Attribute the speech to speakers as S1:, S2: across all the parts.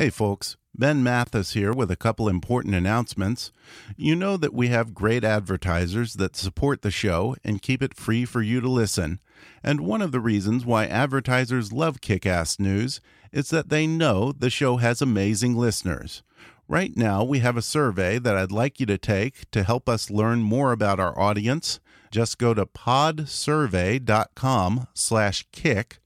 S1: Hey, folks. Ben Mathis here with a couple important announcements. You know that we have great advertisers that support the show and keep it free for you to listen. And one of the reasons why advertisers love Kick Ass News is that they know the show has amazing listeners. Right now, we have a survey that I'd like you to take to help us learn more about our audience. Just go to podsurvey.com slash kick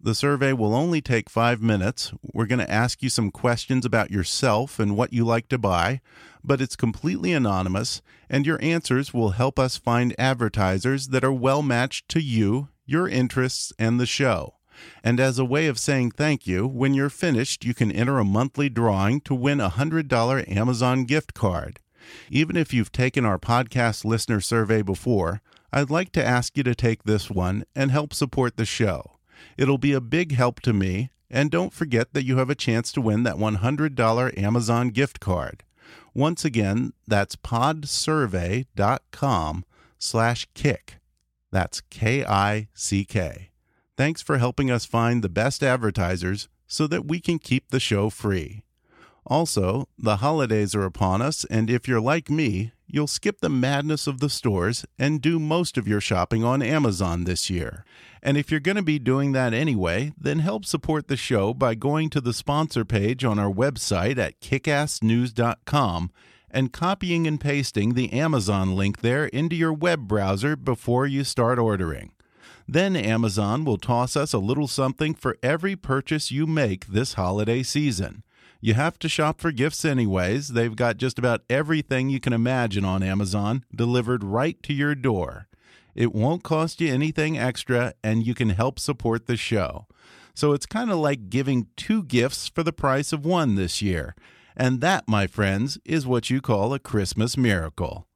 S1: the survey will only take five minutes. We're going to ask you some questions about yourself and what you like to buy, but it's completely anonymous, and your answers will help us find advertisers that are well matched to you, your interests, and the show. And as a way of saying thank you, when you're finished, you can enter a monthly drawing to win a $100 Amazon gift card. Even if you've taken our podcast listener survey before, I'd like to ask you to take this one and help support the show. It'll be a big help to me, and don't forget that you have a chance to win that $100 Amazon gift card. Once again, that's podsurvey.com slash kick. That's K-I-C-K. Thanks for helping us find the best advertisers so that we can keep the show free. Also, the holidays are upon us, and if you're like me, you'll skip the madness of the stores and do most of your shopping on Amazon this year. And if you're going to be doing that anyway, then help support the show by going to the sponsor page on our website at kickassnews.com and copying and pasting the Amazon link there into your web browser before you start ordering. Then Amazon will toss us a little something for every purchase you make this holiday season. You have to shop for gifts anyways. They've got just about everything you can imagine on Amazon delivered right to your door. It won't cost you anything extra, and you can help support the show. So it's kind of like giving two gifts for the price of one this year. And that, my friends, is what you call a Christmas miracle.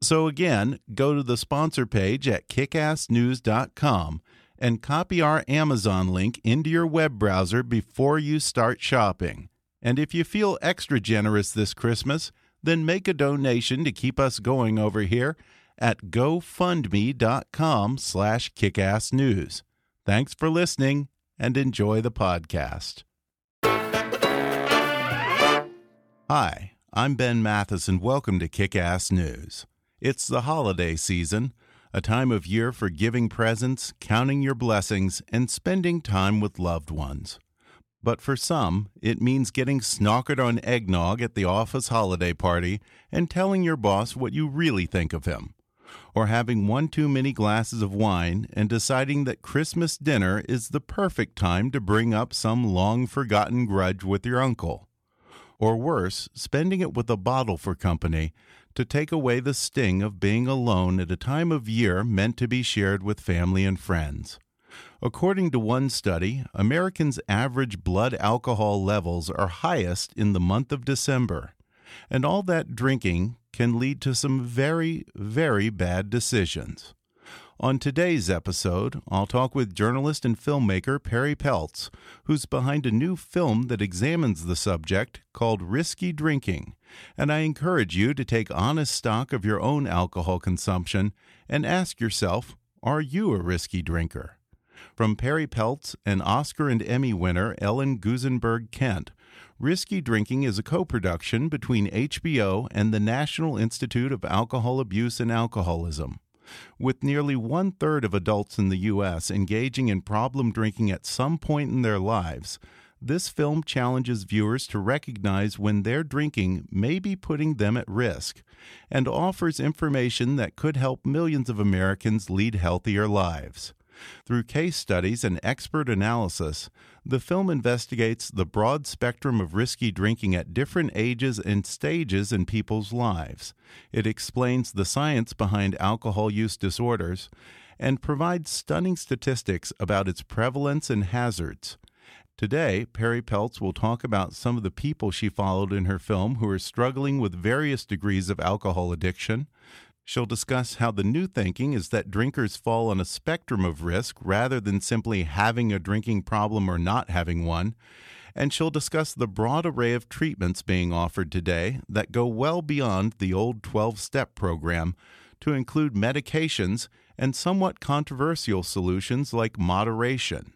S1: So again, go to the sponsor page at kickassnews.com and copy our Amazon link into your web browser before you start shopping. And if you feel extra generous this Christmas, then make a donation to keep us going over here at gofundme.com slash kickassnews. Thanks for listening and enjoy the podcast. Hi, I'm Ben Mathis and welcome to Kick-Ass News. It's the holiday season, a time of year for giving presents, counting your blessings, and spending time with loved ones. But for some, it means getting snockered on eggnog at the office holiday party and telling your boss what you really think of him. Or having one too many glasses of wine and deciding that Christmas dinner is the perfect time to bring up some long forgotten grudge with your uncle. Or worse, spending it with a bottle for company to take away the sting of being alone at a time of year meant to be shared with family and friends. According to one study, Americans' average blood alcohol levels are highest in the month of December. And all that drinking can lead to some very, very bad decisions. On today's episode, I'll talk with journalist and filmmaker Perri Peltz, who's behind a new film that examines the subject called Risky Drinking. And I encourage you to take honest stock of your own alcohol consumption and ask yourself are you a risky drinker? From Perri Peltz and Oscar and Emmy winner Ellen Goosenberg Kent, Risky Drinking is a co production between HBO and the National Institute of Alcohol Abuse and Alcoholism. With nearly one third of adults in the U.S. engaging in problem drinking at some point in their lives, this film challenges viewers to recognize when their drinking may be putting them at risk and offers information that could help millions of Americans lead healthier lives. Through case studies and expert analysis, the film investigates the broad spectrum of risky drinking at different ages and stages in people's lives. It explains the science behind alcohol use disorders and provides stunning statistics about its prevalence and hazards. Today, Perri Peltz will talk about some of the people she followed in her film who are struggling with various degrees of alcohol addiction. She'll discuss how the new thinking is that drinkers fall on a spectrum of risk rather than simply having a drinking problem or not having one. And she'll discuss the broad array of treatments being offered today that go well beyond the old 12 step program to include medications and somewhat controversial solutions like moderation.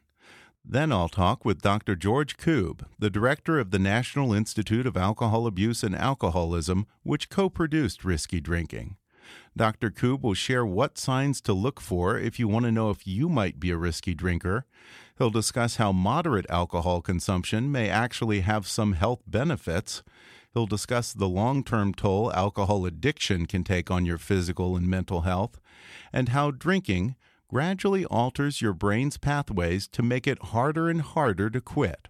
S1: Then I'll talk with Dr. George Koob, the director of the National Institute of Alcohol Abuse and Alcoholism, which co produced Risky Drinking. Dr. Koob will share what signs to look for if you want to know if you might be a risky drinker. He'll discuss how moderate alcohol consumption may actually have some health benefits. He'll discuss the long term toll alcohol addiction can take on your physical and mental health, and how drinking gradually alters your brain's pathways to make it harder and harder to quit.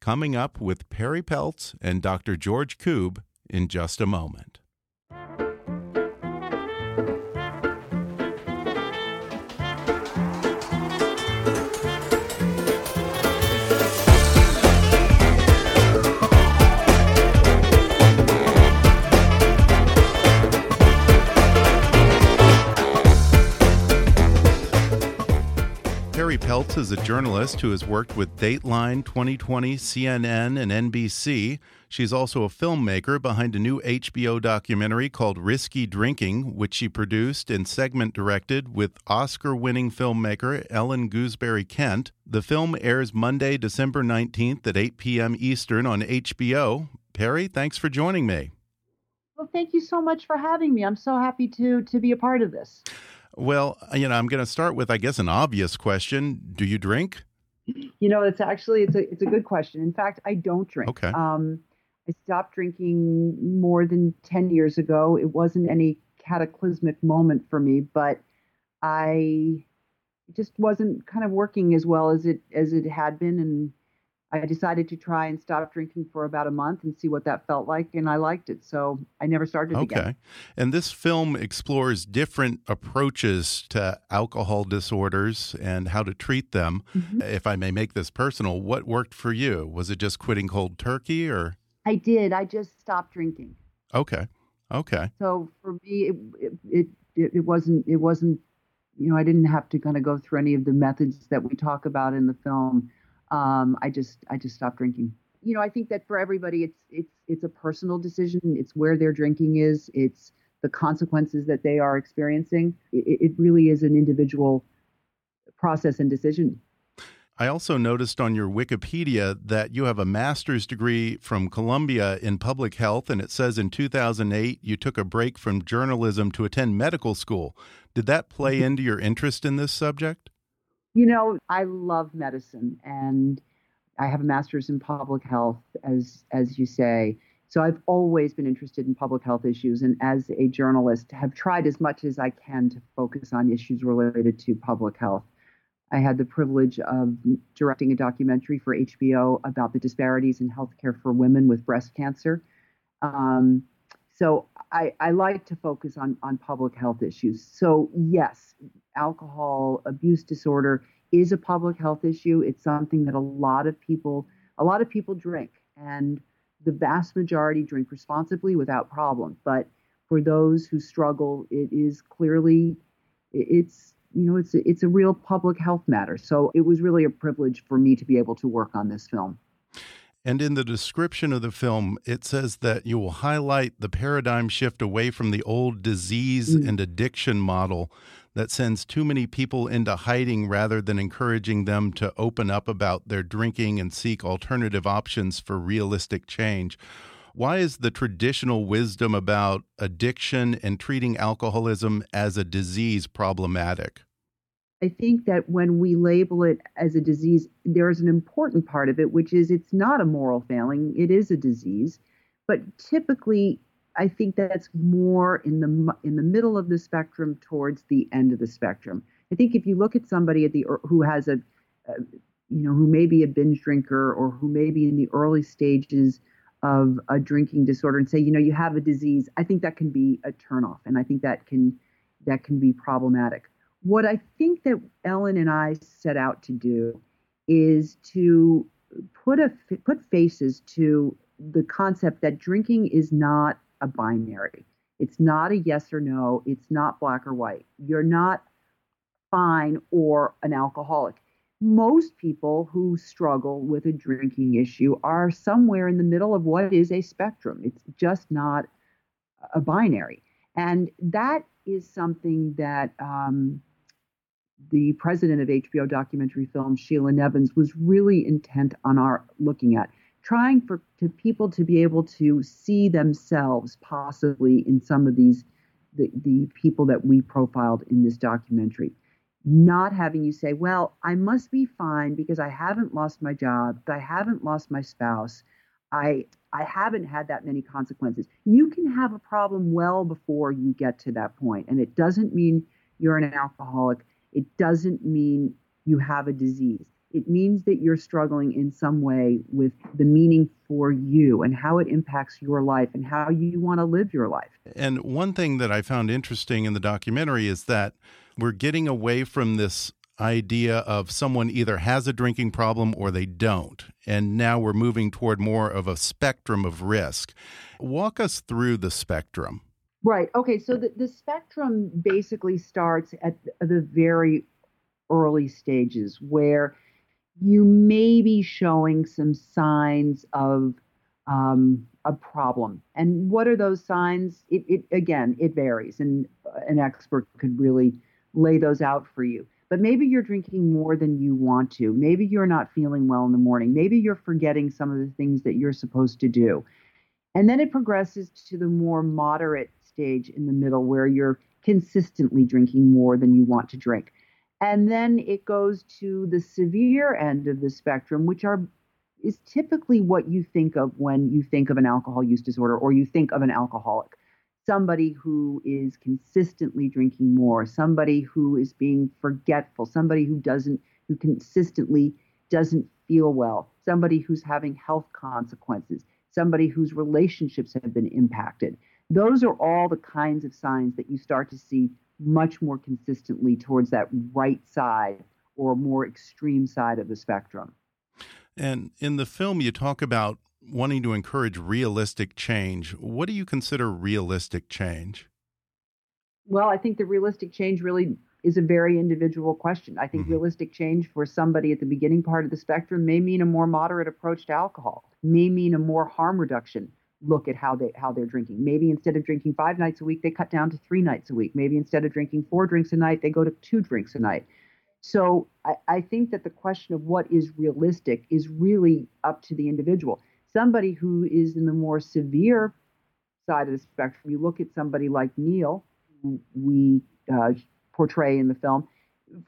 S1: Coming up with Perri Peltz and Dr. George Koob in just a moment. Peltz is a journalist who has worked with Dateline, 2020, CNN, and NBC. She's also a filmmaker behind a new HBO documentary called Risky Drinking, which she produced and segment directed with Oscar winning filmmaker Ellen Goosenberg Kent. The film airs Monday, December 19th at 8 p.m. Eastern on HBO. Perri, thanks for joining me.
S2: Well, thank you so much for having me. I'm so happy to to be a part of this.
S1: Well, you know, I'm going to start with, I guess, an obvious question. Do you drink?
S2: You know, it's actually it's a it's a good question. In fact, I don't drink.
S1: Okay.
S2: Um, I stopped drinking more than ten years ago. It wasn't any cataclysmic moment for me, but I just wasn't kind of working as well as it as it had been, and I decided to try and stop drinking for about a month and see what that felt like, and I liked it. So I never started
S1: okay.
S2: again.
S1: And this film explores different approaches to alcohol disorders and how to treat them. Mm -hmm. If I may make this personal, what worked for you? Was it just quitting cold turkey or?
S2: I did. I just stopped drinking.
S1: Okay. Okay.
S2: So for me, it, it, it, it wasn't, it wasn't, you know, I didn't have to kind of go through any of the methods that we talk about in the film um, I just I just stopped drinking. You know, I think that for everybody, it's it's it's a personal decision. It's where their drinking is. It's the consequences that they are experiencing. It, it really is an individual process and decision.
S1: I also noticed on your Wikipedia that you have a master's degree from Columbia in public health, and it says in 2008 you took a break from journalism to attend medical school. Did that play into your interest in this subject?
S2: You know, I love medicine and I have a master's in public health, as as you say. So I've always been interested in public health issues, and as a journalist, have tried as much as I can to focus on issues related to public health. I had the privilege of directing a documentary for HBO about the disparities in healthcare for women with breast cancer. Um, so I, I, like to focus on, on public health issues. So yes, alcohol abuse disorder is a public health issue. It's something that a lot of people a lot of people drink and the vast majority drink responsibly without problem. But for those who struggle, it is clearly it's you know it's it's a real public health matter. So it was really a privilege for me to be able to work on this film.
S1: And in the description of the film, it says that you will highlight the paradigm shift away from the old disease mm. and addiction model that sends too many people into hiding rather than encouraging them to open up about their drinking and seek alternative options for realistic change. Why is the traditional wisdom about addiction and treating alcoholism as a disease problematic?
S2: I think that when we label it as a disease, there is an important part of it, which is it's not a moral failing, it is a disease. But typically, I think that's more in the in the middle of the spectrum towards the end of the spectrum. I think if you look at somebody at the who has a, you know who may be a binge drinker or who may be in the early stages of a drinking disorder and say, you know, you have a disease, I think that can be a turnoff, and I think that can that can be problematic. What I think that Ellen and I set out to do is to put a put faces to the concept that drinking is not a binary. It's not a yes or no. It's not black or white. You're not fine or an alcoholic. Most people who struggle with a drinking issue are somewhere in the middle of what is a spectrum. It's just not a binary. And that is something that um, the president of HBO documentary film, Sheila Nevins, was really intent on our looking at, trying for to people to be able to see themselves possibly in some of these the, the people that we profiled in this documentary. Not having you say, well, I must be fine because I haven't lost my job, I haven't lost my spouse, I I haven't had that many consequences. You can have a problem well before you get to that point, and it doesn't mean you're an alcoholic it doesn't mean you have a disease. It means that you're struggling in some way with the meaning for you and how it impacts your life and how you want to live your life.
S1: And one thing that I found interesting in the documentary is that we're getting away from this idea of someone either has a drinking problem or they don't. And now we're moving toward more of a spectrum of risk. Walk us through the spectrum.
S2: Right. Okay. So the, the spectrum basically starts at the very early stages where you may be showing some signs of um, a problem. And what are those signs? It, it again, it varies, and an expert could really lay those out for you. But maybe you're drinking more than you want to. Maybe you're not feeling well in the morning. Maybe you're forgetting some of the things that you're supposed to do. And then it progresses to the more moderate stage in the middle where you're consistently drinking more than you want to drink. And then it goes to the severe end of the spectrum, which are is typically what you think of when you think of an alcohol use disorder or you think of an alcoholic. Somebody who is consistently drinking more, somebody who is being forgetful, somebody who doesn't who consistently doesn't feel well, somebody who's having health consequences, somebody whose relationships have been impacted. Those are all the kinds of signs that you start to see much more consistently towards that right side or more extreme side of the spectrum.
S1: And in the film, you talk about wanting to encourage realistic change. What do you consider realistic change?
S2: Well, I think the realistic change really is a very individual question. I think mm -hmm. realistic change for somebody at the beginning part of the spectrum may mean a more moderate approach to alcohol, may mean a more harm reduction look at how they how they're drinking. Maybe instead of drinking five nights a week, they cut down to three nights a week. Maybe instead of drinking four drinks a night, they go to two drinks a night. So I, I think that the question of what is realistic is really up to the individual. Somebody who is in the more severe side of the spectrum, you look at somebody like Neil, who we uh, portray in the film.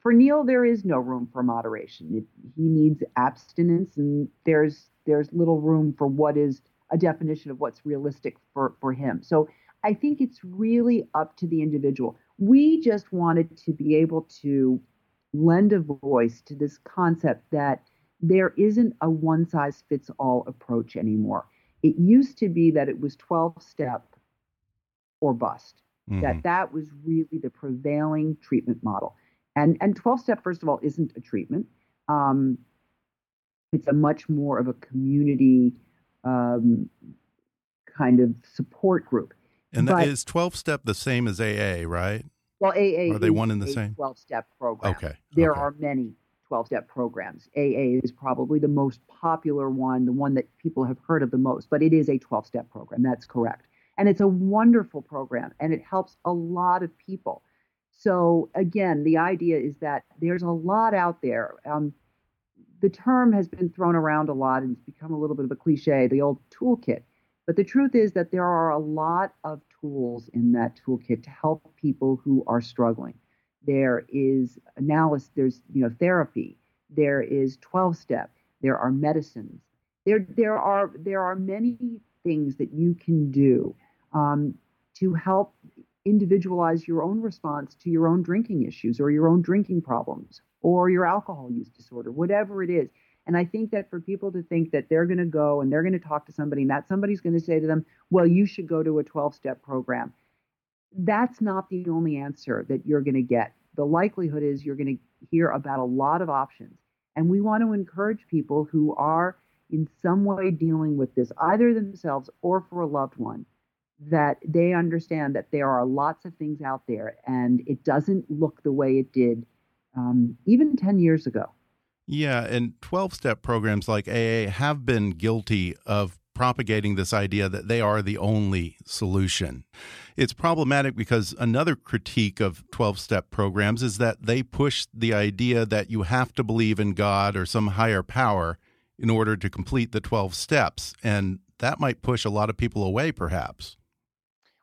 S2: For Neil, there is no room for moderation. It, he needs abstinence, and there's there's little room for what is a definition of what's realistic for, for him. So I think it's really up to the individual. We just wanted to be able to lend a voice to this concept that there isn't a one size fits all approach anymore. It used to be that it was 12 step or bust. Mm-hmm. That that was really the prevailing treatment model. And and 12 step first of all isn't a treatment. Um, it's a much more of a community um, kind of support group.
S1: And but, is 12 step the same as AA, right?
S2: Well, AA
S1: are they one in the same
S2: 12 step program.
S1: Okay.
S2: There
S1: okay.
S2: are many 12 step programs. AA is probably the most popular one, the one that people have heard of the most, but it is a 12 step program. That's correct. And it's a wonderful program and it helps a lot of people. So, again, the idea is that there's a lot out there. Um, the term has been thrown around a lot and it's become a little bit of a cliche, the old toolkit. But the truth is that there are a lot of tools in that toolkit to help people who are struggling. There is analysis, there's you know therapy, there is 12 step, there are medicines. There there are there are many things that you can do um, to help individualize your own response to your own drinking issues or your own drinking problems or your alcohol use disorder, whatever it is. And I think that for people to think that they're going to go and they're going to talk to somebody and that somebody's going to say to them, well, you should go to a 12 step program, that's not the only answer that you're going to get. The likelihood is you're going to hear about a lot of options. And we want to encourage people who are in some way dealing with this, either themselves or for a loved one, that they understand that there are lots of things out there and it doesn't look the way it did um, even 10 years ago.
S1: Yeah, and 12 step programs like AA have been guilty of propagating this idea that they are the only solution. It's problematic because another critique of 12 step programs is that they push the idea that you have to believe in God or some higher power in order to complete the 12 steps. And that might push a lot of people away, perhaps.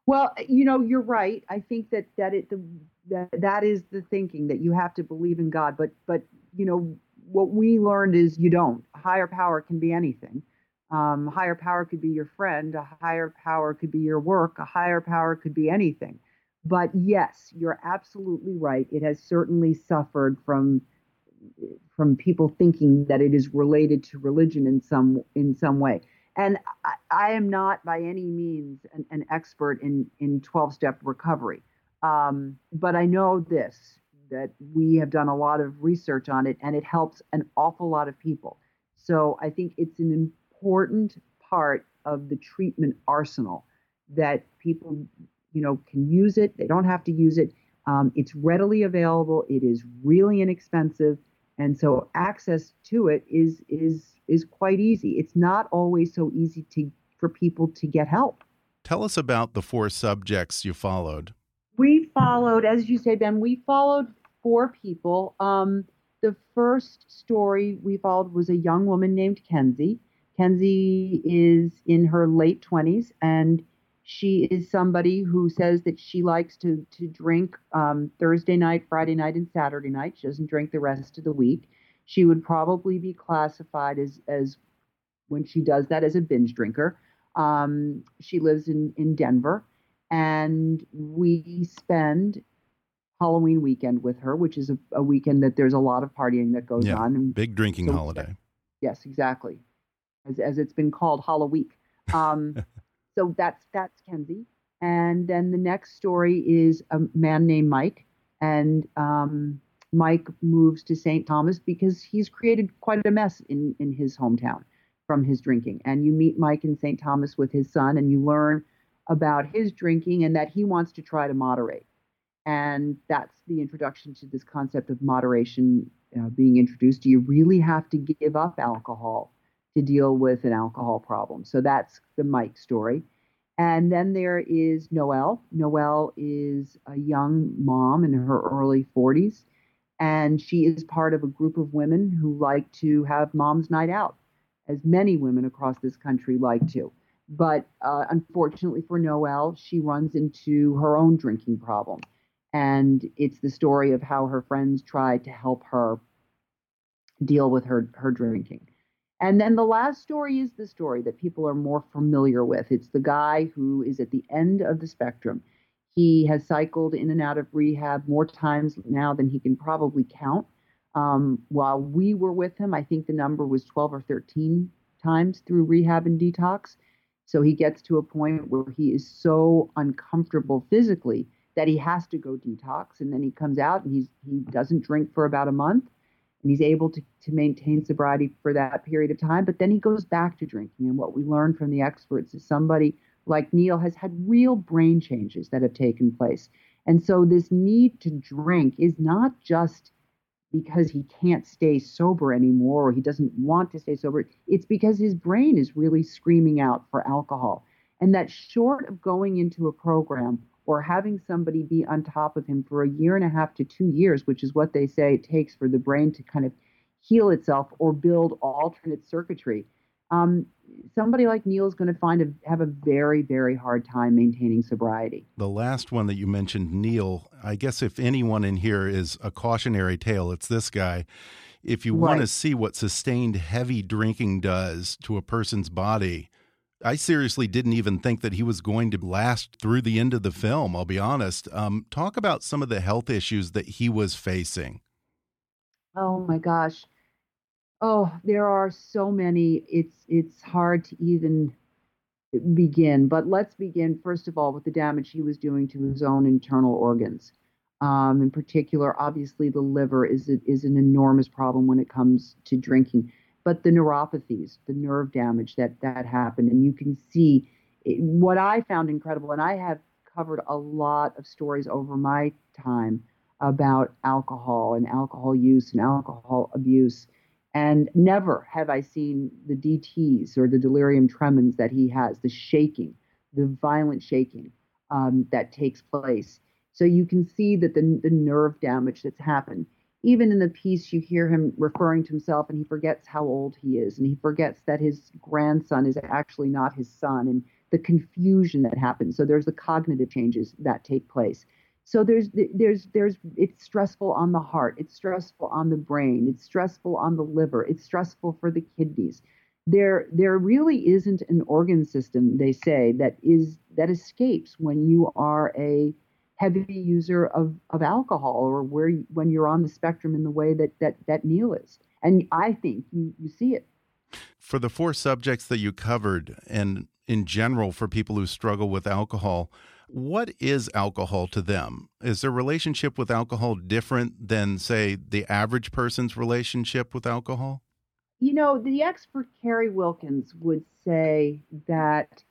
S2: Well, you know, you're right. I think that that it the that that is the thinking that you have to believe in God, but but you know what we learned is you don't. A higher power can be anything. Um, higher power could be your friend. A higher power could be your work. A higher power could be anything. But yes, you're absolutely right. It has certainly suffered from from people thinking that it is related to religion in some in some way. And I, I am not by any means an, an expert in in 12 step recovery, um, but I know this that we have done a lot of research on it, and it helps an awful lot of people. So I think it's an important part of the treatment arsenal that people, you know, can use it. They don't have to use it. Um, it's readily available. It is really inexpensive and so access to it is is is quite easy. It's not always so easy to for people to get help.
S1: Tell us about the four subjects you followed.
S2: We followed, as you say, Ben. We followed four people. Um, the first story we followed was a young woman named Kenzie. Kenzie is in her late twenties, and she is somebody who says that she likes to to drink um, Thursday night, Friday night, and Saturday night. She doesn't drink the rest of the week. She would probably be classified as as when she does that as a binge drinker. Um, she lives in in Denver, and we spend Halloween weekend with her, which is a, a weekend that there's a lot of partying that goes
S1: yeah,
S2: on.
S1: And big drinking so, holiday.
S2: Yes, exactly, as as it's been called, Halloween. Um, So that's that's Kenzie. And then the next story is a man named Mike, and um, Mike moves to St. Thomas because he's created quite a mess in in his hometown from his drinking. And you meet Mike in St. Thomas with his son, and you learn about his drinking and that he wants to try to moderate. And that's the introduction to this concept of moderation uh, being introduced. Do you really have to give up alcohol to deal with an alcohol problem. So that's the Mike story. And then there is Noelle. Noelle is a young mom in her early 40s, and she is part of a group of women who like to have mom's night out, as many women across this country like to. But uh, unfortunately for Noelle, she runs into her own drinking problem. And it's the story of how her friends tried to help her deal with her, her drinking. And then the last story is the story that people are more familiar with. It's the guy who is at the end of the spectrum. He has cycled in and out of rehab more times now than he can probably count. Um, while we were with him, I think the number was 12 or 13 times through rehab and detox. So he gets to a point where he is so uncomfortable physically that he has to go detox. And then he comes out and he's, he doesn't drink for about a month and he's able to, to maintain sobriety for that period of time. But then he goes back to drinking. And what we learned from the experts is somebody like Neil has had real brain changes that have taken place. And so this need to drink is not just because he can't stay sober anymore or he doesn't want to stay sober. It's because his brain is really screaming out for alcohol. And that short of going into a program or having somebody be on top of him for a year and a half to two years, which is what they say it takes for the brain to kind of heal itself or build alternate circuitry. Um, somebody like Neil is going to find a, have a very, very hard time maintaining sobriety.
S1: The last one that you mentioned, Neil, I guess if anyone in here is a cautionary tale, it's this guy. If you right. want to see what sustained heavy drinking does to a person's body, I seriously didn't even think that he was going to last through the end of the film. I'll be honest. Um, talk about some of the health issues that he was facing.
S2: Oh my gosh. Oh, there are so many. It's it's hard to even begin. But let's begin first of all with the damage he was doing to his own internal organs. Um, in particular, obviously, the liver is a, is an enormous problem when it comes to drinking. But the neuropathies, the nerve damage that that happened, and you can see it, what I found incredible. And I have covered a lot of stories over my time about alcohol and alcohol use and alcohol abuse. And never have I seen the DTs or the delirium tremens that he has, the shaking, the violent shaking um, that takes place. So you can see that the, the nerve damage that's happened. Even in the piece, you hear him referring to himself and he forgets how old he is and he forgets that his grandson is actually not his son and the confusion that happens. So there's the cognitive changes that take place. So there's there's there's it's stressful on the heart, it's stressful on the brain, it's stressful on the liver, it's stressful for the kidneys. There there really isn't an organ system they say that is that escapes when you are a heavy user of, of alcohol or where you, when you're on the spectrum in the way that that that Neil is. And I think you you see it.
S1: For the four subjects that you covered and in general for people who struggle with alcohol, what is alcohol to them? Is their relationship with alcohol different than, say, the average person's relationship with alcohol?
S2: You know, the expert Carrie Wilkins would say that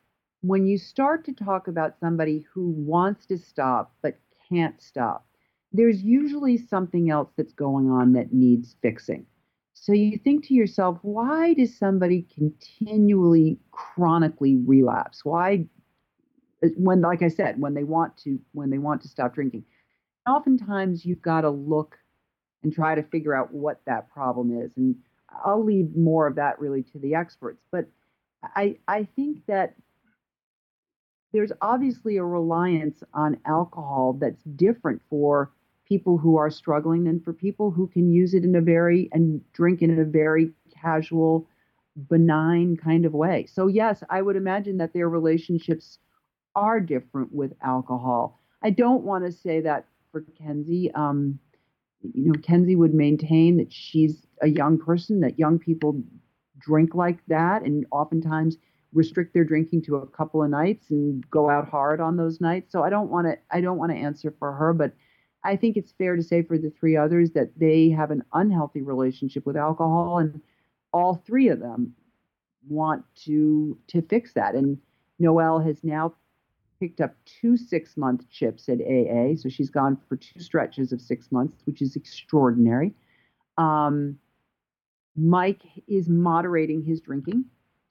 S2: when you start to talk about somebody who wants to stop but can't stop, there's usually something else that's going on that needs fixing. So you think to yourself, why does somebody continually chronically relapse? Why uh, when like I said, when they want to when they want to stop drinking. Oftentimes you've got to look and try to figure out what that problem is. And I'll leave more of that really to the experts. But I I think that there's obviously a reliance on alcohol that's different for people who are struggling than for people who can use it in a very and drink in a very casual benign kind of way. So yes, I would imagine that their relationships are different with alcohol. I don't want to say that for Kenzie. Um, you know, Kenzie would maintain that she's a young person, that young people drink like that, and oftentimes restrict their drinking to a couple of nights and go out hard on those nights. So I don't want to I don't want to answer for her, but I think it's fair to say for the three others that they have an unhealthy relationship with alcohol and all three of them want to to fix that. And Noelle has now picked up two six month chips at AA. So she's gone for two stretches of six months, which is extraordinary. Um, Mike is moderating his drinking.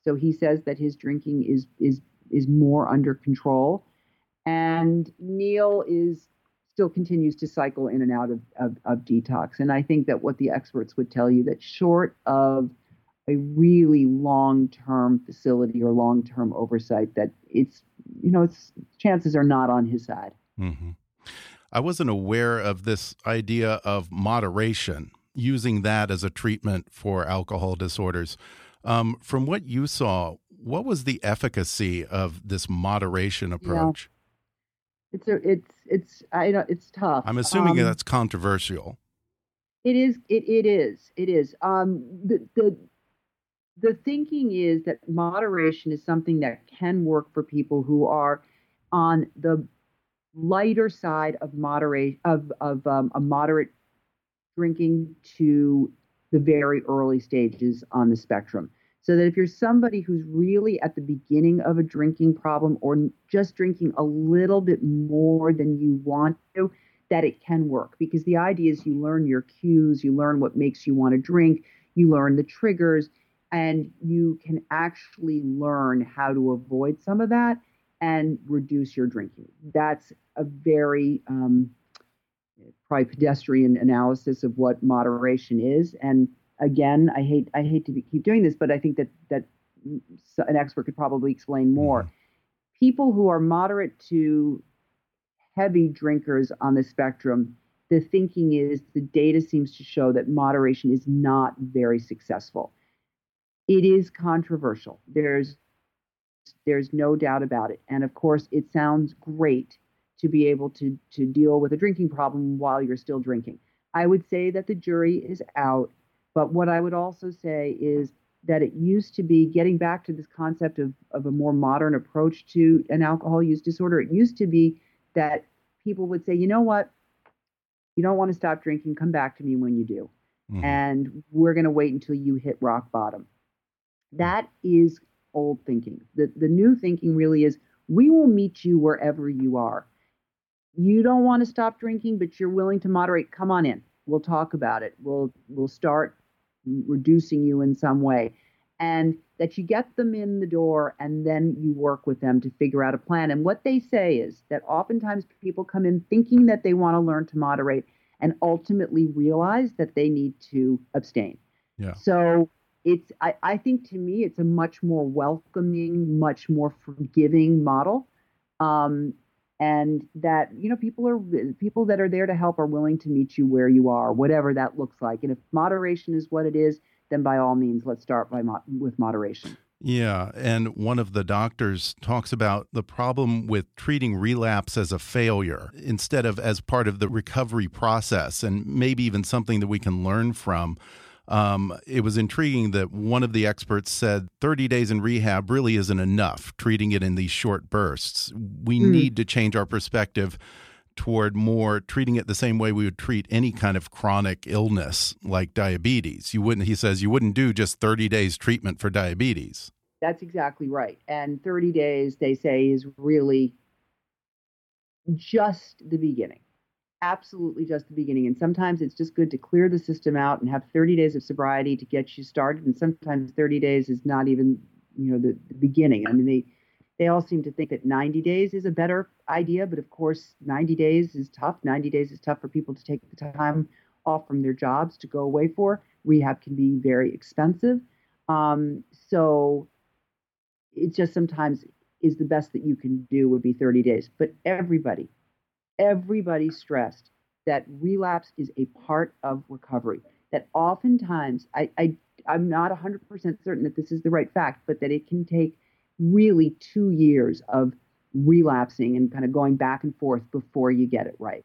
S2: So he says that his drinking is is is more under control. And Neil is still continues to cycle in and out of, of, of detox. And I think that what the experts would tell you that short of a really long-term facility or long-term oversight that it's you know it's chances are not on his side
S1: mm -hmm. i wasn't aware of this idea of moderation using that as a treatment for alcohol disorders um, from what you saw what was the efficacy of this moderation approach?
S2: Yeah. it's a, it's it's i know it's tough.
S1: I'm assuming um, that's controversial.
S2: It is it, it is it is. Um the the the thinking is that moderation is something that can work for people who are on the lighter side of moderate of of um, a moderate drinking to the very early stages on the spectrum. So that if you're somebody who's really at the beginning of a drinking problem or just drinking a little bit more than you want to, that it can work because the idea is you learn your cues, you learn what makes you want to drink, you learn the triggers, and you can actually learn how to avoid some of that and reduce your drinking. That's a very um, probably pedestrian analysis of what moderation is. And again, I hate I hate to be, keep doing this, but I think that that an expert could probably explain more. Mm-hmm. People who are moderate to heavy drinkers on the spectrum, the thinking is the data seems to show that moderation is not very successful it is controversial. There's there's no doubt about it. And of course, it sounds great to be able to to deal with a drinking problem while you're still drinking. I would say that the jury is out, but what I would also say is that it used to be getting back to this concept of, of a more modern approach to an alcohol use disorder. It used to be that people would say, you know what, you don't want to stop drinking, come back to me when you do. Mm-hmm. And we're going to wait until you hit rock bottom. That is old thinking. The, the new thinking really is we will meet you wherever you are. You don't want to stop drinking, but you're willing to moderate. Come on in. We'll talk about it. We'll we'll start reducing you in some way. And that you get them in the door and then you work with them to figure out a plan. And what they say is that oftentimes people come in thinking that they want to learn to moderate and ultimately realize that they need to abstain.
S1: Yeah.
S2: So it's I, I think to me it's a much more welcoming, much more forgiving model. Um, and that you know people are people that are there to help are willing to meet you where you are whatever that looks like and if moderation is what it is then by all means let's start by mo with moderation
S1: yeah, and one of the doctors talks about the problem with treating relapse as a failure instead of as part of the recovery process, and maybe even something that we can learn from. Um, it was intriguing that one of the experts said 30 days in rehab really isn't enough, treating it in these short bursts. We mm. need to change our perspective toward more treating it the same way we would treat any kind of chronic illness like diabetes. You wouldn't, he says, you wouldn't do just 30 days treatment for diabetes.
S2: That's exactly right. And 30 days, they say, is really just the beginning absolutely just the beginning. And sometimes it's just good to clear the system out and have 30 days of sobriety to get you started. And sometimes 30 days is not even, you know, the, the beginning. I mean, they they all seem to think that 90 days is a better idea, but of course, 90 days is tough. 90 days is tough for people to take the time off from their jobs to go away for. Rehab can be very expensive. Um, so it just sometimes is the best that you can do would be 30 days. But everybody, everybody stressed that relapse is a part of recovery. That oftentimes, I, I I'm not 100% certain that this is the right fact, but that it can take really two years of relapsing and kind of going back and forth before you get it right.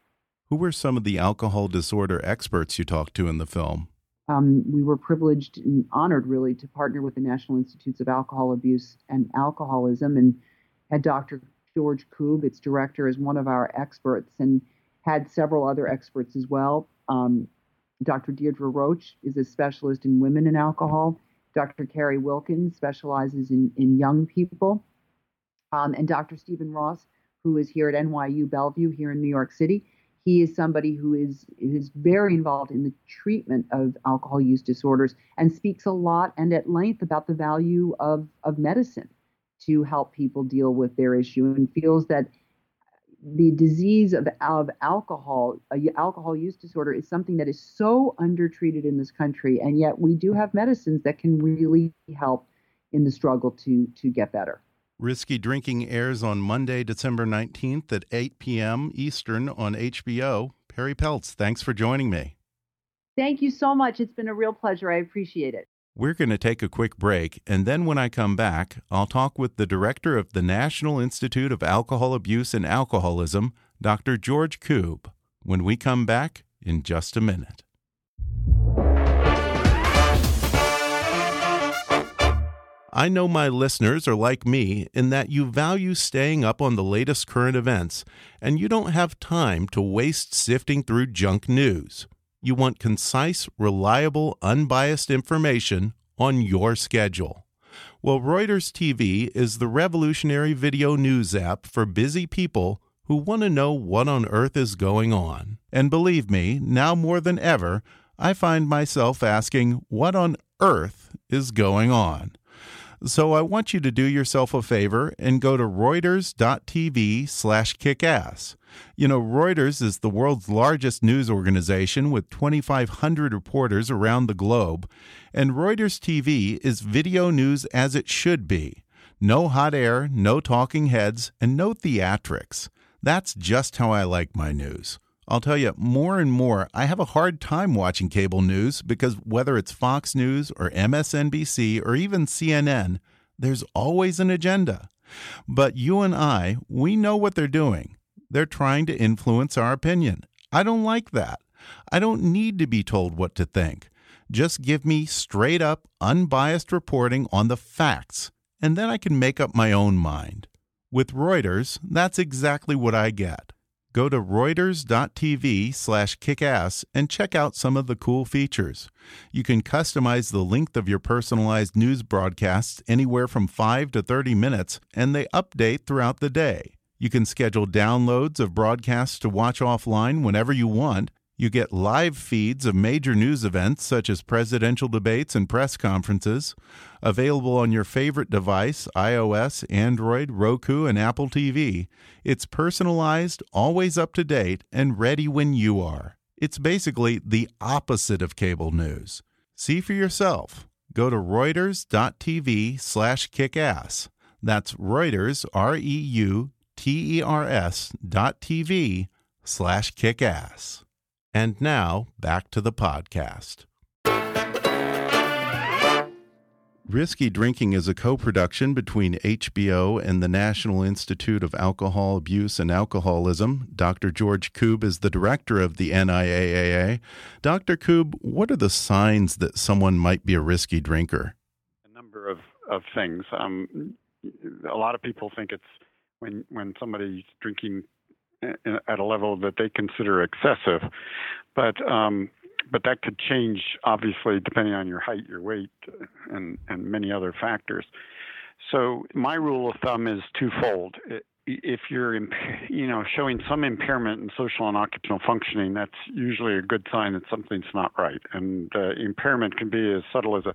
S1: Who were some of the alcohol disorder experts you talked to in the film?
S2: Um, we were privileged and honored, really, to partner with the National Institutes of Alcohol Abuse and Alcoholism and had Dr. George Koob, its director, is one of our experts and had several other experts as well. Um, Dr. Deidra Roach is a specialist in women and alcohol. Dr. Carrie Wilkins specializes in, in young people. Um, and Dr. Stephen Ross, who is here at NYU Bellevue here in New York City, he is somebody who is is very involved in the treatment of alcohol use disorders and speaks a lot and at length about the value of, of medicine to help people deal with their issue and feels that the disease of, of alcohol, uh, alcohol use disorder, is something that is so undertreated in this country, and yet we do have medicines that can really help in the struggle to to get better.
S1: Risky Drinking airs on Monday, December 19th at 8 p.m. Eastern on HBO. Perri Peltz, thanks for joining me.
S2: Thank you so much. It's been a real pleasure. I appreciate it.
S1: We're going to take a quick break, and then when I come back, I'll talk with the director of the National Institute of Alcohol Abuse and Alcoholism, Dr. George Koob, when we come back in just a minute. I know my listeners are like me in that you value staying up on the latest current events, and you don't have time to waste sifting through junk news. You want concise, reliable, unbiased information on your schedule. Well, Reuters TV is the revolutionary video news app for busy people who want to know what on earth is going on. And believe me, now more than ever, I find myself asking, what on earth is going on? So I want you to do yourself a favor and go to reuters.tv slash kickass. You know, Reuters is the world's largest news organization with 2,500 reporters around the globe, and Reuters TV is video news as it should be. No hot air, no talking heads, and no theatrics. That's just how I like my news. I'll tell you, more and more, I have a hard time watching cable news because whether it's Fox News or MSNBC or even CNN, There's always an agenda. But you and I, we know what they're doing. They're trying to influence our opinion. I don't like that. I don't need to be told what to think. Just give me straight up, unbiased reporting on the facts, and then I can make up my own mind. With Reuters, that's exactly what I get. Go to reuters.tv slash kickass and check out some of the cool features. You can customize the length of your personalized news broadcasts anywhere from 5 to 30 minutes, and they update throughout the day. You can schedule downloads of broadcasts to watch offline whenever you want, you get live feeds of major news events such as presidential debates and press conferences, available on your favorite device iOS, Android, Roku, and Apple TV. It's personalized, always up to date, and ready when you are. It's basically the opposite of cable news. See for yourself. Go to reuters.tv slash kickass. That's Reuters, R E U T E R S dot TV slash kickass. And now, back to the podcast. Risky Drinking is a co production between HBO and the National Institute of Alcohol Abuse and Alcoholism. Dr. George Koob is the director of the NIAAA. Dr. Koob, what are the signs that someone might be a risky drinker?
S3: A number of, of things. Um, a lot of people think it's when, when somebody's drinking at a level that they consider excessive. But um, but that could change obviously depending on your height, your weight, and and many other factors. So my rule of thumb is twofold. If you're you know showing some impairment in social and occupational functioning, that's usually a good sign that something's not right. And uh, impairment can be as subtle as a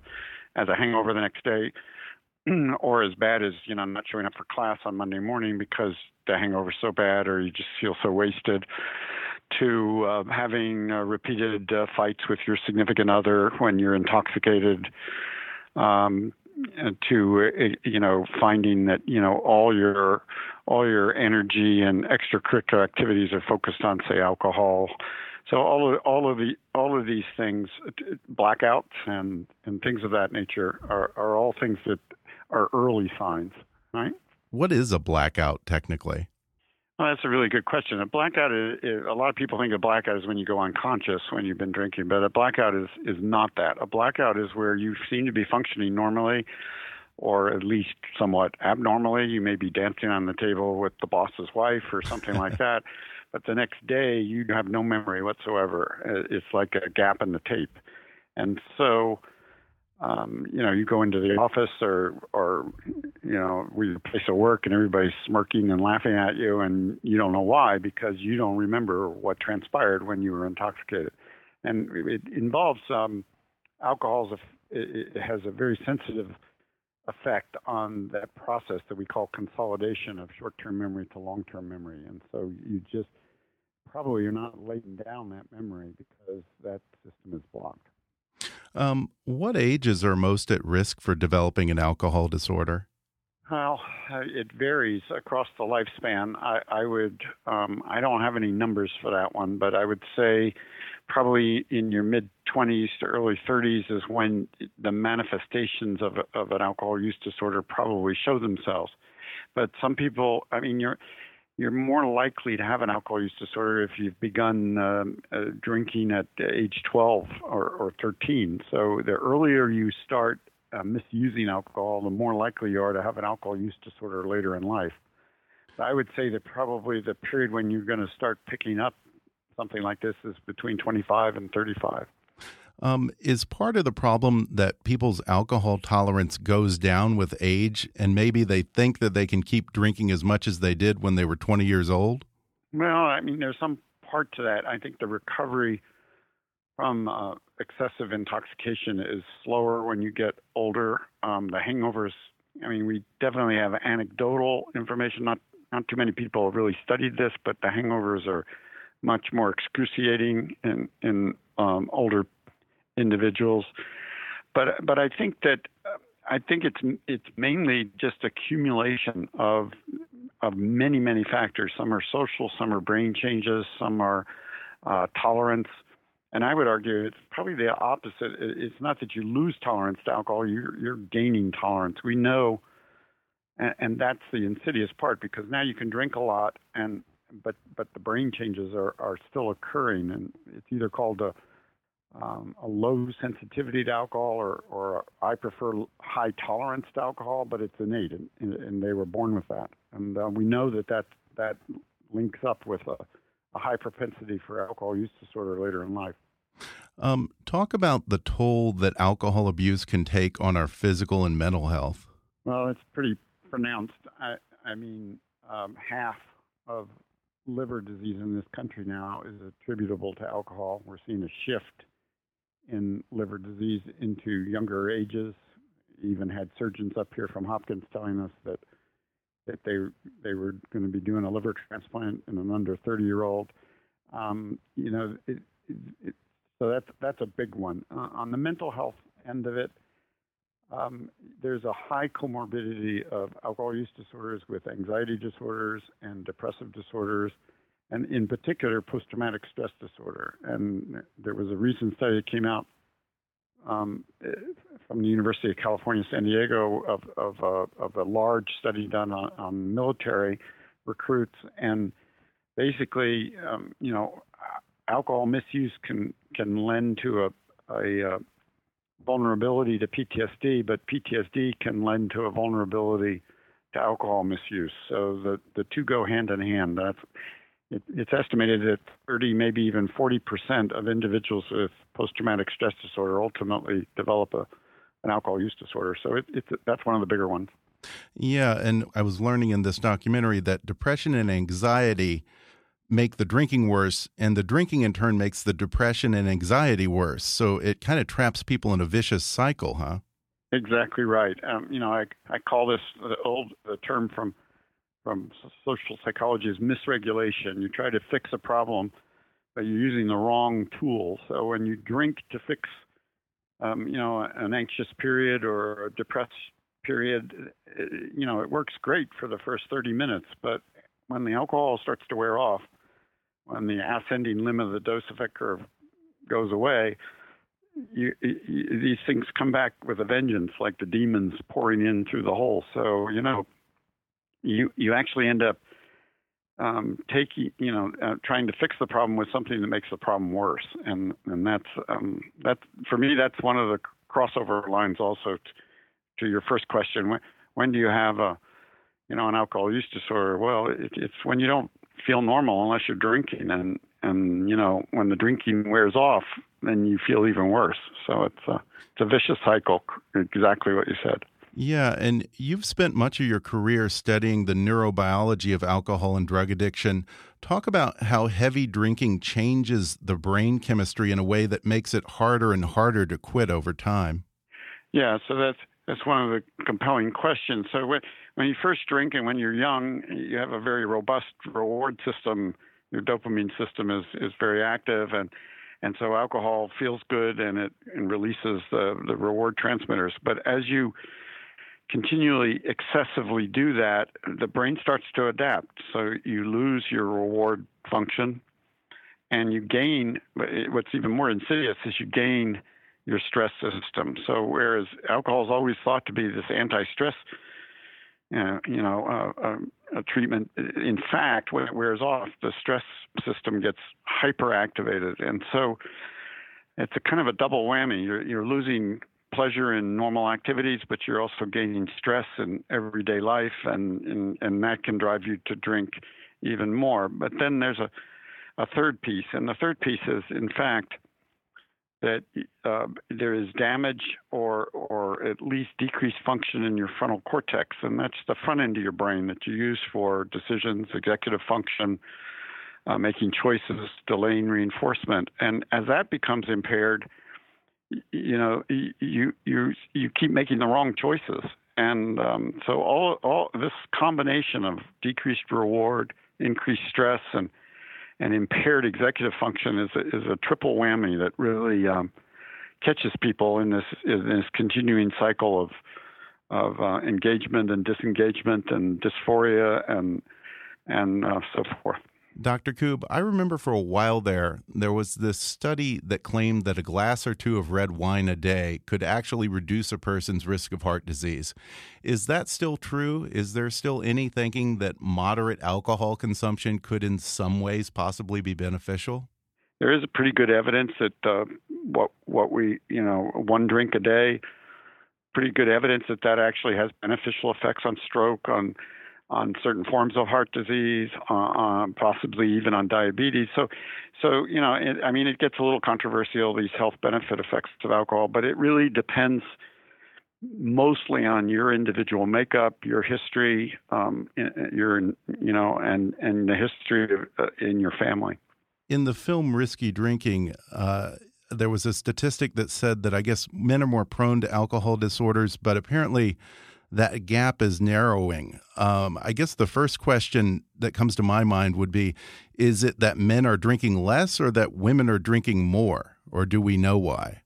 S3: as a hangover the next day, or as bad as you know not showing up for class on Monday morning because the hangover's so bad or you just feel so wasted to uh, having uh, repeated uh, fights with your significant other when you're intoxicated um, to uh, you know finding that you know all your all your energy and extracurricular activities are focused on say alcohol so all of all of the all of these things blackouts and and things of that nature are are all things that are early signs, right?
S1: What is a blackout technically?
S3: Well, that's a really good question. A blackout is, is, a lot of people think a blackout is when you go unconscious when you've been drinking, but a blackout is is not that. A blackout is where you seem to be functioning normally, or at least somewhat abnormally. You may be dancing on the table with the boss's wife or something like that, but the next day you have no memory whatsoever. Uh, it's like a gap in the tape, and so um, you know, you go into the office or, or, you know, your place of work and everybody's smirking and laughing at you and you don't know why because you don't remember what transpired when you were intoxicated. And it involves, um, alcohol it has a very sensitive effect on that process that we call consolidation of short-term memory to long-term memory. And so you just probably you're not laying down that memory because that system is blocked.
S1: Um, what ages are most at risk for developing an alcohol disorder?
S3: Well, uh, it varies across the lifespan. I, I would, um, I don't have any numbers for that one, but I would say probably in your mid 20s to early 30s is when the manifestations of, of an alcohol use disorder probably show themselves. But some people, I mean, you're you're more likely to have an alcohol use disorder if you've begun um, uh, drinking at age 12 or, or 13. So the earlier you start uh, misusing alcohol, the more likely you are to have an alcohol use disorder later in life. So I would say that probably the period when you're going to start picking up something like this is between 25 and 35.
S1: Um, is part of the problem that people's alcohol tolerance goes down with age, and maybe they think that they can keep drinking as much as they did when they were 20 years old?
S3: Well, I mean, there's some part to that. I think the recovery from uh, excessive intoxication is slower when you get older. Um, the hangovers, I mean, we definitely have anecdotal information. Not not too many people have really studied this, but the hangovers are much more excruciating in in um, older individuals. But but I think that I think it's it's mainly just accumulation of of many many factors. Some are social, some are brain changes, some are uh, tolerance, and I would argue it's probably the opposite. It's not that you lose tolerance to alcohol; you're you're gaining tolerance. We know and, and that's the insidious part because now you can drink a lot and but but the brain changes are, are still occurring and it's either called a um, a low sensitivity to alcohol or, or I prefer high tolerance to alcohol, but it's innate and, and they were born with that. And uh, we know that that, that links up with a, a high propensity for alcohol use disorder later in life.
S1: Um, talk about the toll that alcohol abuse can take on our physical and mental health.
S3: Well, it's pretty pronounced. I, I mean, um, half of liver disease in this country now is attributable to alcohol. We're seeing a shift in liver disease into younger ages. Even had surgeons up here from Hopkins telling us that that they they were going to be doing a liver transplant in an under 30 year old. Um, you know, it, it, it, so that's that's a big one. Uh, on the mental health end of it, um, there's a high comorbidity of alcohol use disorders with anxiety disorders and depressive disorders, and in particular, post traumatic stress disorder. And there was a recent study that came out um, from the University of California, San Diego, of, of, a, of a large study done on, on military recruits. And basically, um, you know, alcohol misuse can, can lend to a, a, a vulnerability to PTSD, but PTSD can lend to a vulnerability to alcohol misuse. So the, the two go hand in hand. That's it, it's estimated that 30, maybe even 40 percent of individuals with post-traumatic stress disorder ultimately develop a, an alcohol use disorder. So it, it's that's one of the bigger ones.
S1: Yeah, and I was learning in this documentary that depression and anxiety make the drinking worse, and the drinking in turn makes the depression and anxiety worse. So it kind of traps people in a vicious cycle, huh?
S3: Exactly right. Um, you know, I I call this the old the term from from social psychology is misregulation. You try to fix a problem, but you're using the wrong tool. So when you drink to fix, um, you know, an anxious period or a depressed period, it, you know, it works great for the first 30 minutes, but when the alcohol starts to wear off, when the ascending limb of the dose effect curve goes away, you, you, these things come back with a vengeance, like the demons pouring in through the hole. So you know, you you actually end up um, taking you know uh, trying to fix the problem with something that makes the problem worse, and and that's um, that for me that's one of the crossover lines also t- to your first question. When when do you have a you know an alcohol use disorder? Well, it, it's when you don't feel normal unless you're drinking, and and you know when the drinking wears off, then you feel even worse. So it's a it's a vicious cycle. Exactly what you said.
S1: Yeah, and you've spent much of your career studying the neurobiology of alcohol and drug addiction. Talk about how heavy drinking changes the brain chemistry in a way that makes it harder and harder to quit over time.
S3: Yeah, so that's that's one of the compelling questions. So when when you first drink and when you're young, you have a very robust reward system. Your dopamine system is is very active and and so alcohol feels good and it and releases the the reward transmitters. But as you continually excessively do that, the brain starts to adapt. So you lose your reward function and you gain what's even more insidious is you gain your stress system. So whereas alcohol is always thought to be this anti-stress uh, you know, uh, uh, a treatment. In fact, when it wears off, the stress system gets hyperactivated, and so it's a kind of a double whammy. You're, you're losing pleasure in normal activities, but you're also gaining stress in everyday life, and, and, and that can drive you to drink even more. But then there's a, a third piece, and the third piece is, in fact, that uh, there is damage or or at least decreased function in your frontal cortex, and that's the front end of your brain that you use for decisions, executive function, uh, making choices, delaying reinforcement. And as that becomes impaired, you know you you you keep making the wrong choices. And um, so all all this combination of decreased reward increased stress and and impaired executive function is a, is a triple whammy that really um, catches people in this in this continuing cycle of of uh, engagement and disengagement and dysphoria and and uh, so forth
S1: Dr. Koob, I remember for a while there, there was this study that claimed that a glass or two of red wine a day could actually reduce a person's risk of heart disease. Is that still true? Is there still any thinking that moderate alcohol consumption could, in some ways, possibly be beneficial?
S3: There is a pretty good evidence that uh, what what we you know one drink a day, pretty good evidence that that actually has beneficial effects on stroke, on on certain forms of heart disease, uh, possibly even on diabetes. So, so you know, it, I mean, it gets a little controversial these health benefit effects of alcohol, but it really depends mostly on your individual makeup, your history, um, your you know, and and the history of, uh, in your family.
S1: In the film Risky Drinking. Uh, there was a statistic that said that I guess men are more prone to alcohol disorders, but apparently that gap is narrowing. Um, I guess the first question that comes to my mind would be is it that men are drinking less or that women are drinking more? Or do we know why?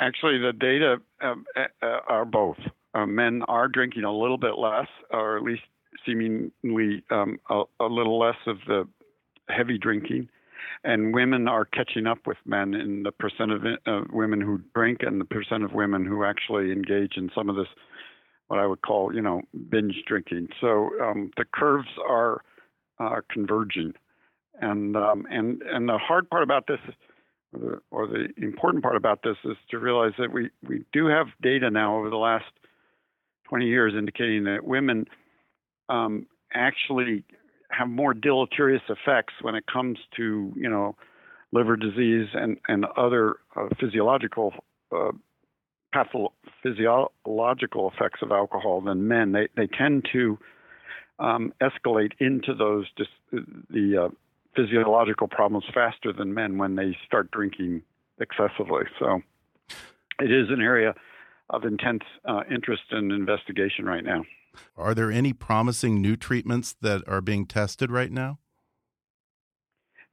S3: Actually, the data um, are both. Uh, men are drinking a little bit less, or at least seemingly um, a, a, little less of the heavy drinking. And women are catching up with men in the percent of uh, women who drink and the percent of women who actually engage in some of this what I would call, you know, binge drinking. So um, the curves are uh, converging, and um, and and the hard part about this, or the, or the important part about this, is to realize that we we do have data now over the last 20 years indicating that women um, actually have more deleterious effects when it comes to you know liver disease and and other uh, physiological uh, pathophysiological effects of alcohol than men. They they tend to um, escalate into those dis- the uh, physiological problems faster than men when they start drinking excessively. So it is an area of intense uh, interest and investigation right now.
S1: Are there any promising new treatments that are being tested right now?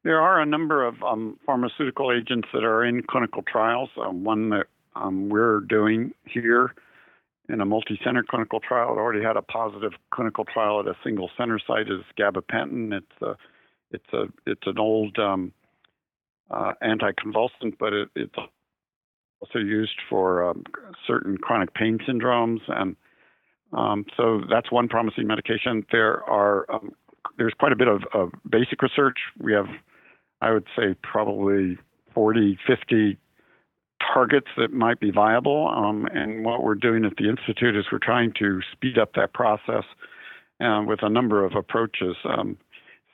S3: There are a number of um, pharmaceutical agents that are in clinical trials. Um, one that um, we're doing here in a multi-center clinical trial. It already had a positive clinical trial at a single center site is gabapentin. It's a it's a it's an old um, uh, anticonvulsant, but it, it's also used for um, certain chronic pain syndromes, and um, so that's one promising medication. There are um, there's quite a bit of, of basic research. We have, I would say, probably 40, 50 targets that might be viable. Um, and what we're doing at the Institute is we're trying to speed up that process uh, with a number of approaches. Um,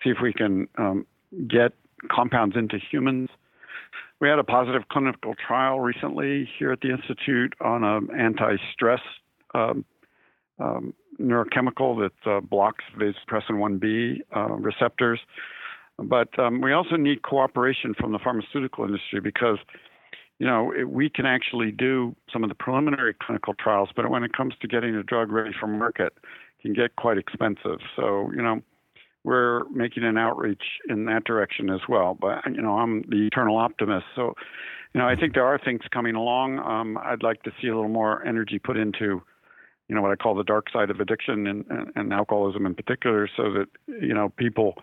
S3: see if we can um, get compounds into humans. We had a positive clinical trial recently here at the Institute on an anti stress um, um, neurochemical that uh, blocks vasopressin 1b uh, receptors. But um, we also need cooperation from the pharmaceutical industry because you know, it, we can actually do some of the preliminary clinical trials, but when it comes to getting a drug ready for market, can get quite expensive. So, you know, we're making an outreach in that direction as well. But you know, I'm the eternal optimist, so you know, I think there are things coming along. Um, I'd like to see a little more energy put into, you know, what I call the dark side of addiction and, and, and alcoholism in particular, so that you know people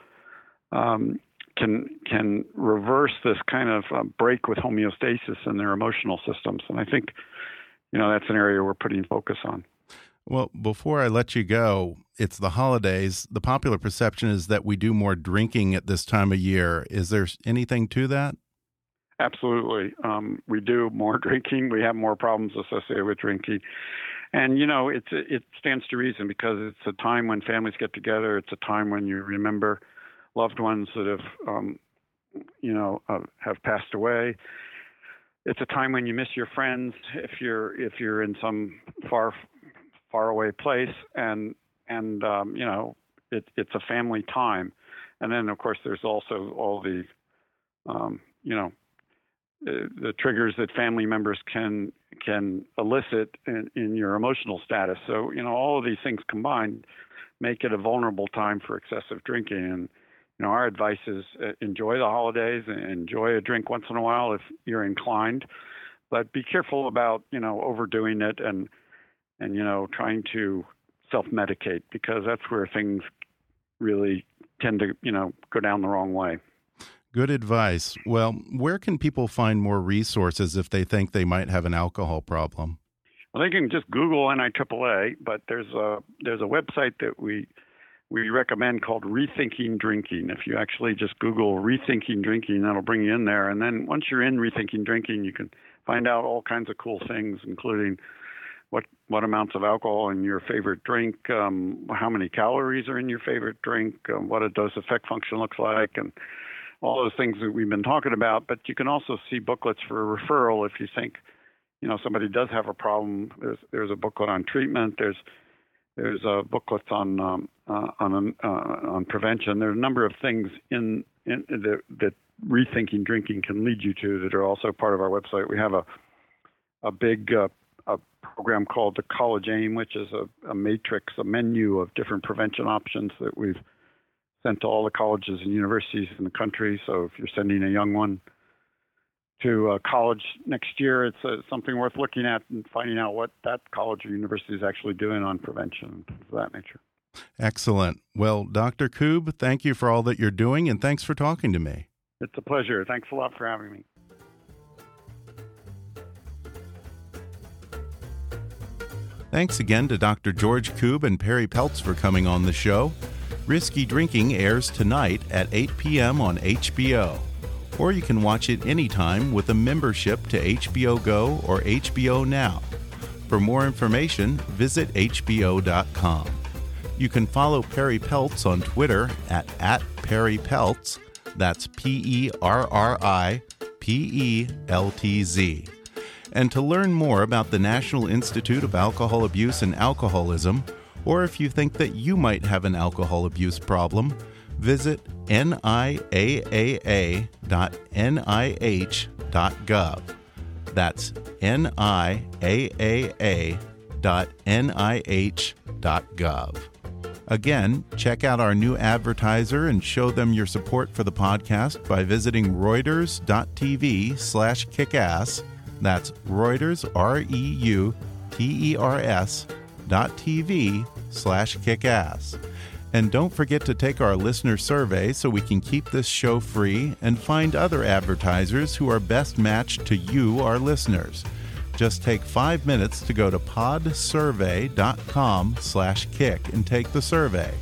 S3: um, can can reverse this kind of uh, break with homeostasis in their emotional systems. And I think, you know, that's an area we're putting focus on.
S1: Well, before I let you go, it's the holidays. The popular perception is that we do more drinking at this time of year. Is there anything to that?
S3: Absolutely. Um, we do more drinking. We have more problems associated with drinking. And, you know, it's, it stands to reason because it's a time when families get together. It's a time when you remember loved ones that have, um, you know, uh, have passed away. It's a time when you miss your friends if you're if you're in some far far away place, and and um, you know, it, it's a family time. And then of course there's also all the, um, you know, the, the triggers that family members can can elicit in, in, your emotional status. So you know all of these things combined make it a vulnerable time for excessive drinking. And you know, our advice is uh, enjoy the holidays, enjoy a drink once in a while if you're inclined, but be careful about you know overdoing it and and you know trying to self-medicate because that's where things really tend to you know go down the wrong way.
S1: Good advice. Well, where can people find more resources if they think they might have an alcohol problem?
S3: Well, they can just Google NIAAA, but there's a there's a website that we we recommend called Rethinking Drinking. If you actually just Google Rethinking Drinking, that'll bring you in there. And then once you're in Rethinking Drinking, you can find out all kinds of cool things, including what what amounts of alcohol in your favorite drink, um, how many calories are in your favorite drink, um, what a dose effect function looks like, and all those things that we've been talking about. But you can also see booklets for referral if you think, you know, somebody does have a problem. There's there's a booklet on treatment. There's there's a booklet on um, uh, on uh, on prevention. There are a number of things in, in the, that rethinking drinking can lead you to that are also part of our website. We have a a big uh, a program called the College Aim, which is a, a matrix, a menu of different prevention options that we've sent to all the colleges and universities in the country. So if you're sending a young one to uh, college next year, it's uh, something worth looking at and finding out what that college or university is actually doing on prevention of that nature.
S1: Excellent. Well, Dr. Koob, thank you for all that you're doing and thanks for talking to me.
S3: It's a pleasure. Thanks a lot for having me.
S1: Thanks again to Dr. George Koob and Perri Peltz for coming on the show. Risky Drinking airs tonight at 8 p.m. on HBO. Or you can watch it anytime with a membership to HBO Go or HBO Now. For more information, visit HBO.com. You can follow Perri Peltz on Twitter at, at Perri Peltz. That's P E R R I P E L T Z. And to learn more about the National Institute of Alcohol Abuse and Alcoholism, or if you think that you might have an alcohol abuse problem, visit niaaa.nih.gov. That's niaaa.nih.gov. Again, check out our new advertiser and show them your support for the podcast by visiting reuters.tv slash kickass. That's Reuters, R-E-U-T-E-R-S dot TV slash kickass. And don't forget to take our listener survey so we can keep this show free and find other advertisers who are best matched to you, our listeners. Just take five minutes to go to podsurvey.com slash kick and take the survey.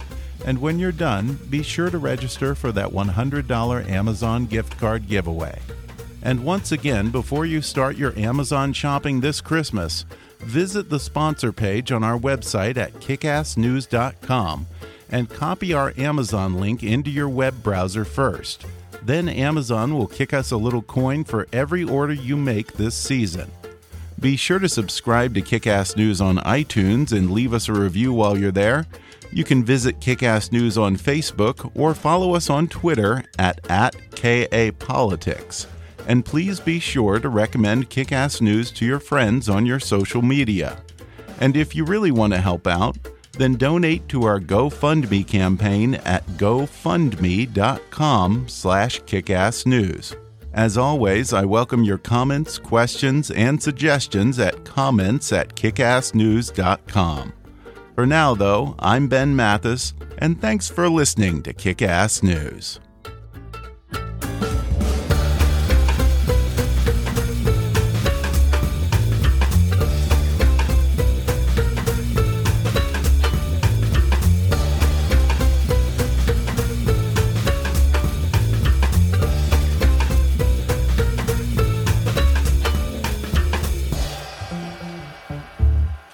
S1: And when you're done, be sure to register for that $100 Amazon gift card giveaway. And once again, before you start your Amazon shopping this Christmas, visit the sponsor page on our website at kickassnews.com and copy our Amazon link into your web browser first. Then Amazon will kick us a little coin for every order you make this season. Be sure to subscribe to Kickass News on iTunes and leave us a review while you're there. You can visit Kickass News on Facebook or follow us on Twitter at, at KAPolitics. And please be sure to recommend Kickass News to your friends on your social media. And if you really want to help out, then donate to our GoFundMe campaign at gofundme.com slash kickassnews. As always, I welcome your comments, questions, and suggestions at comments at kickassnews.com. For now, though, I'm Ben Mathis, and thanks for listening to Kickass News.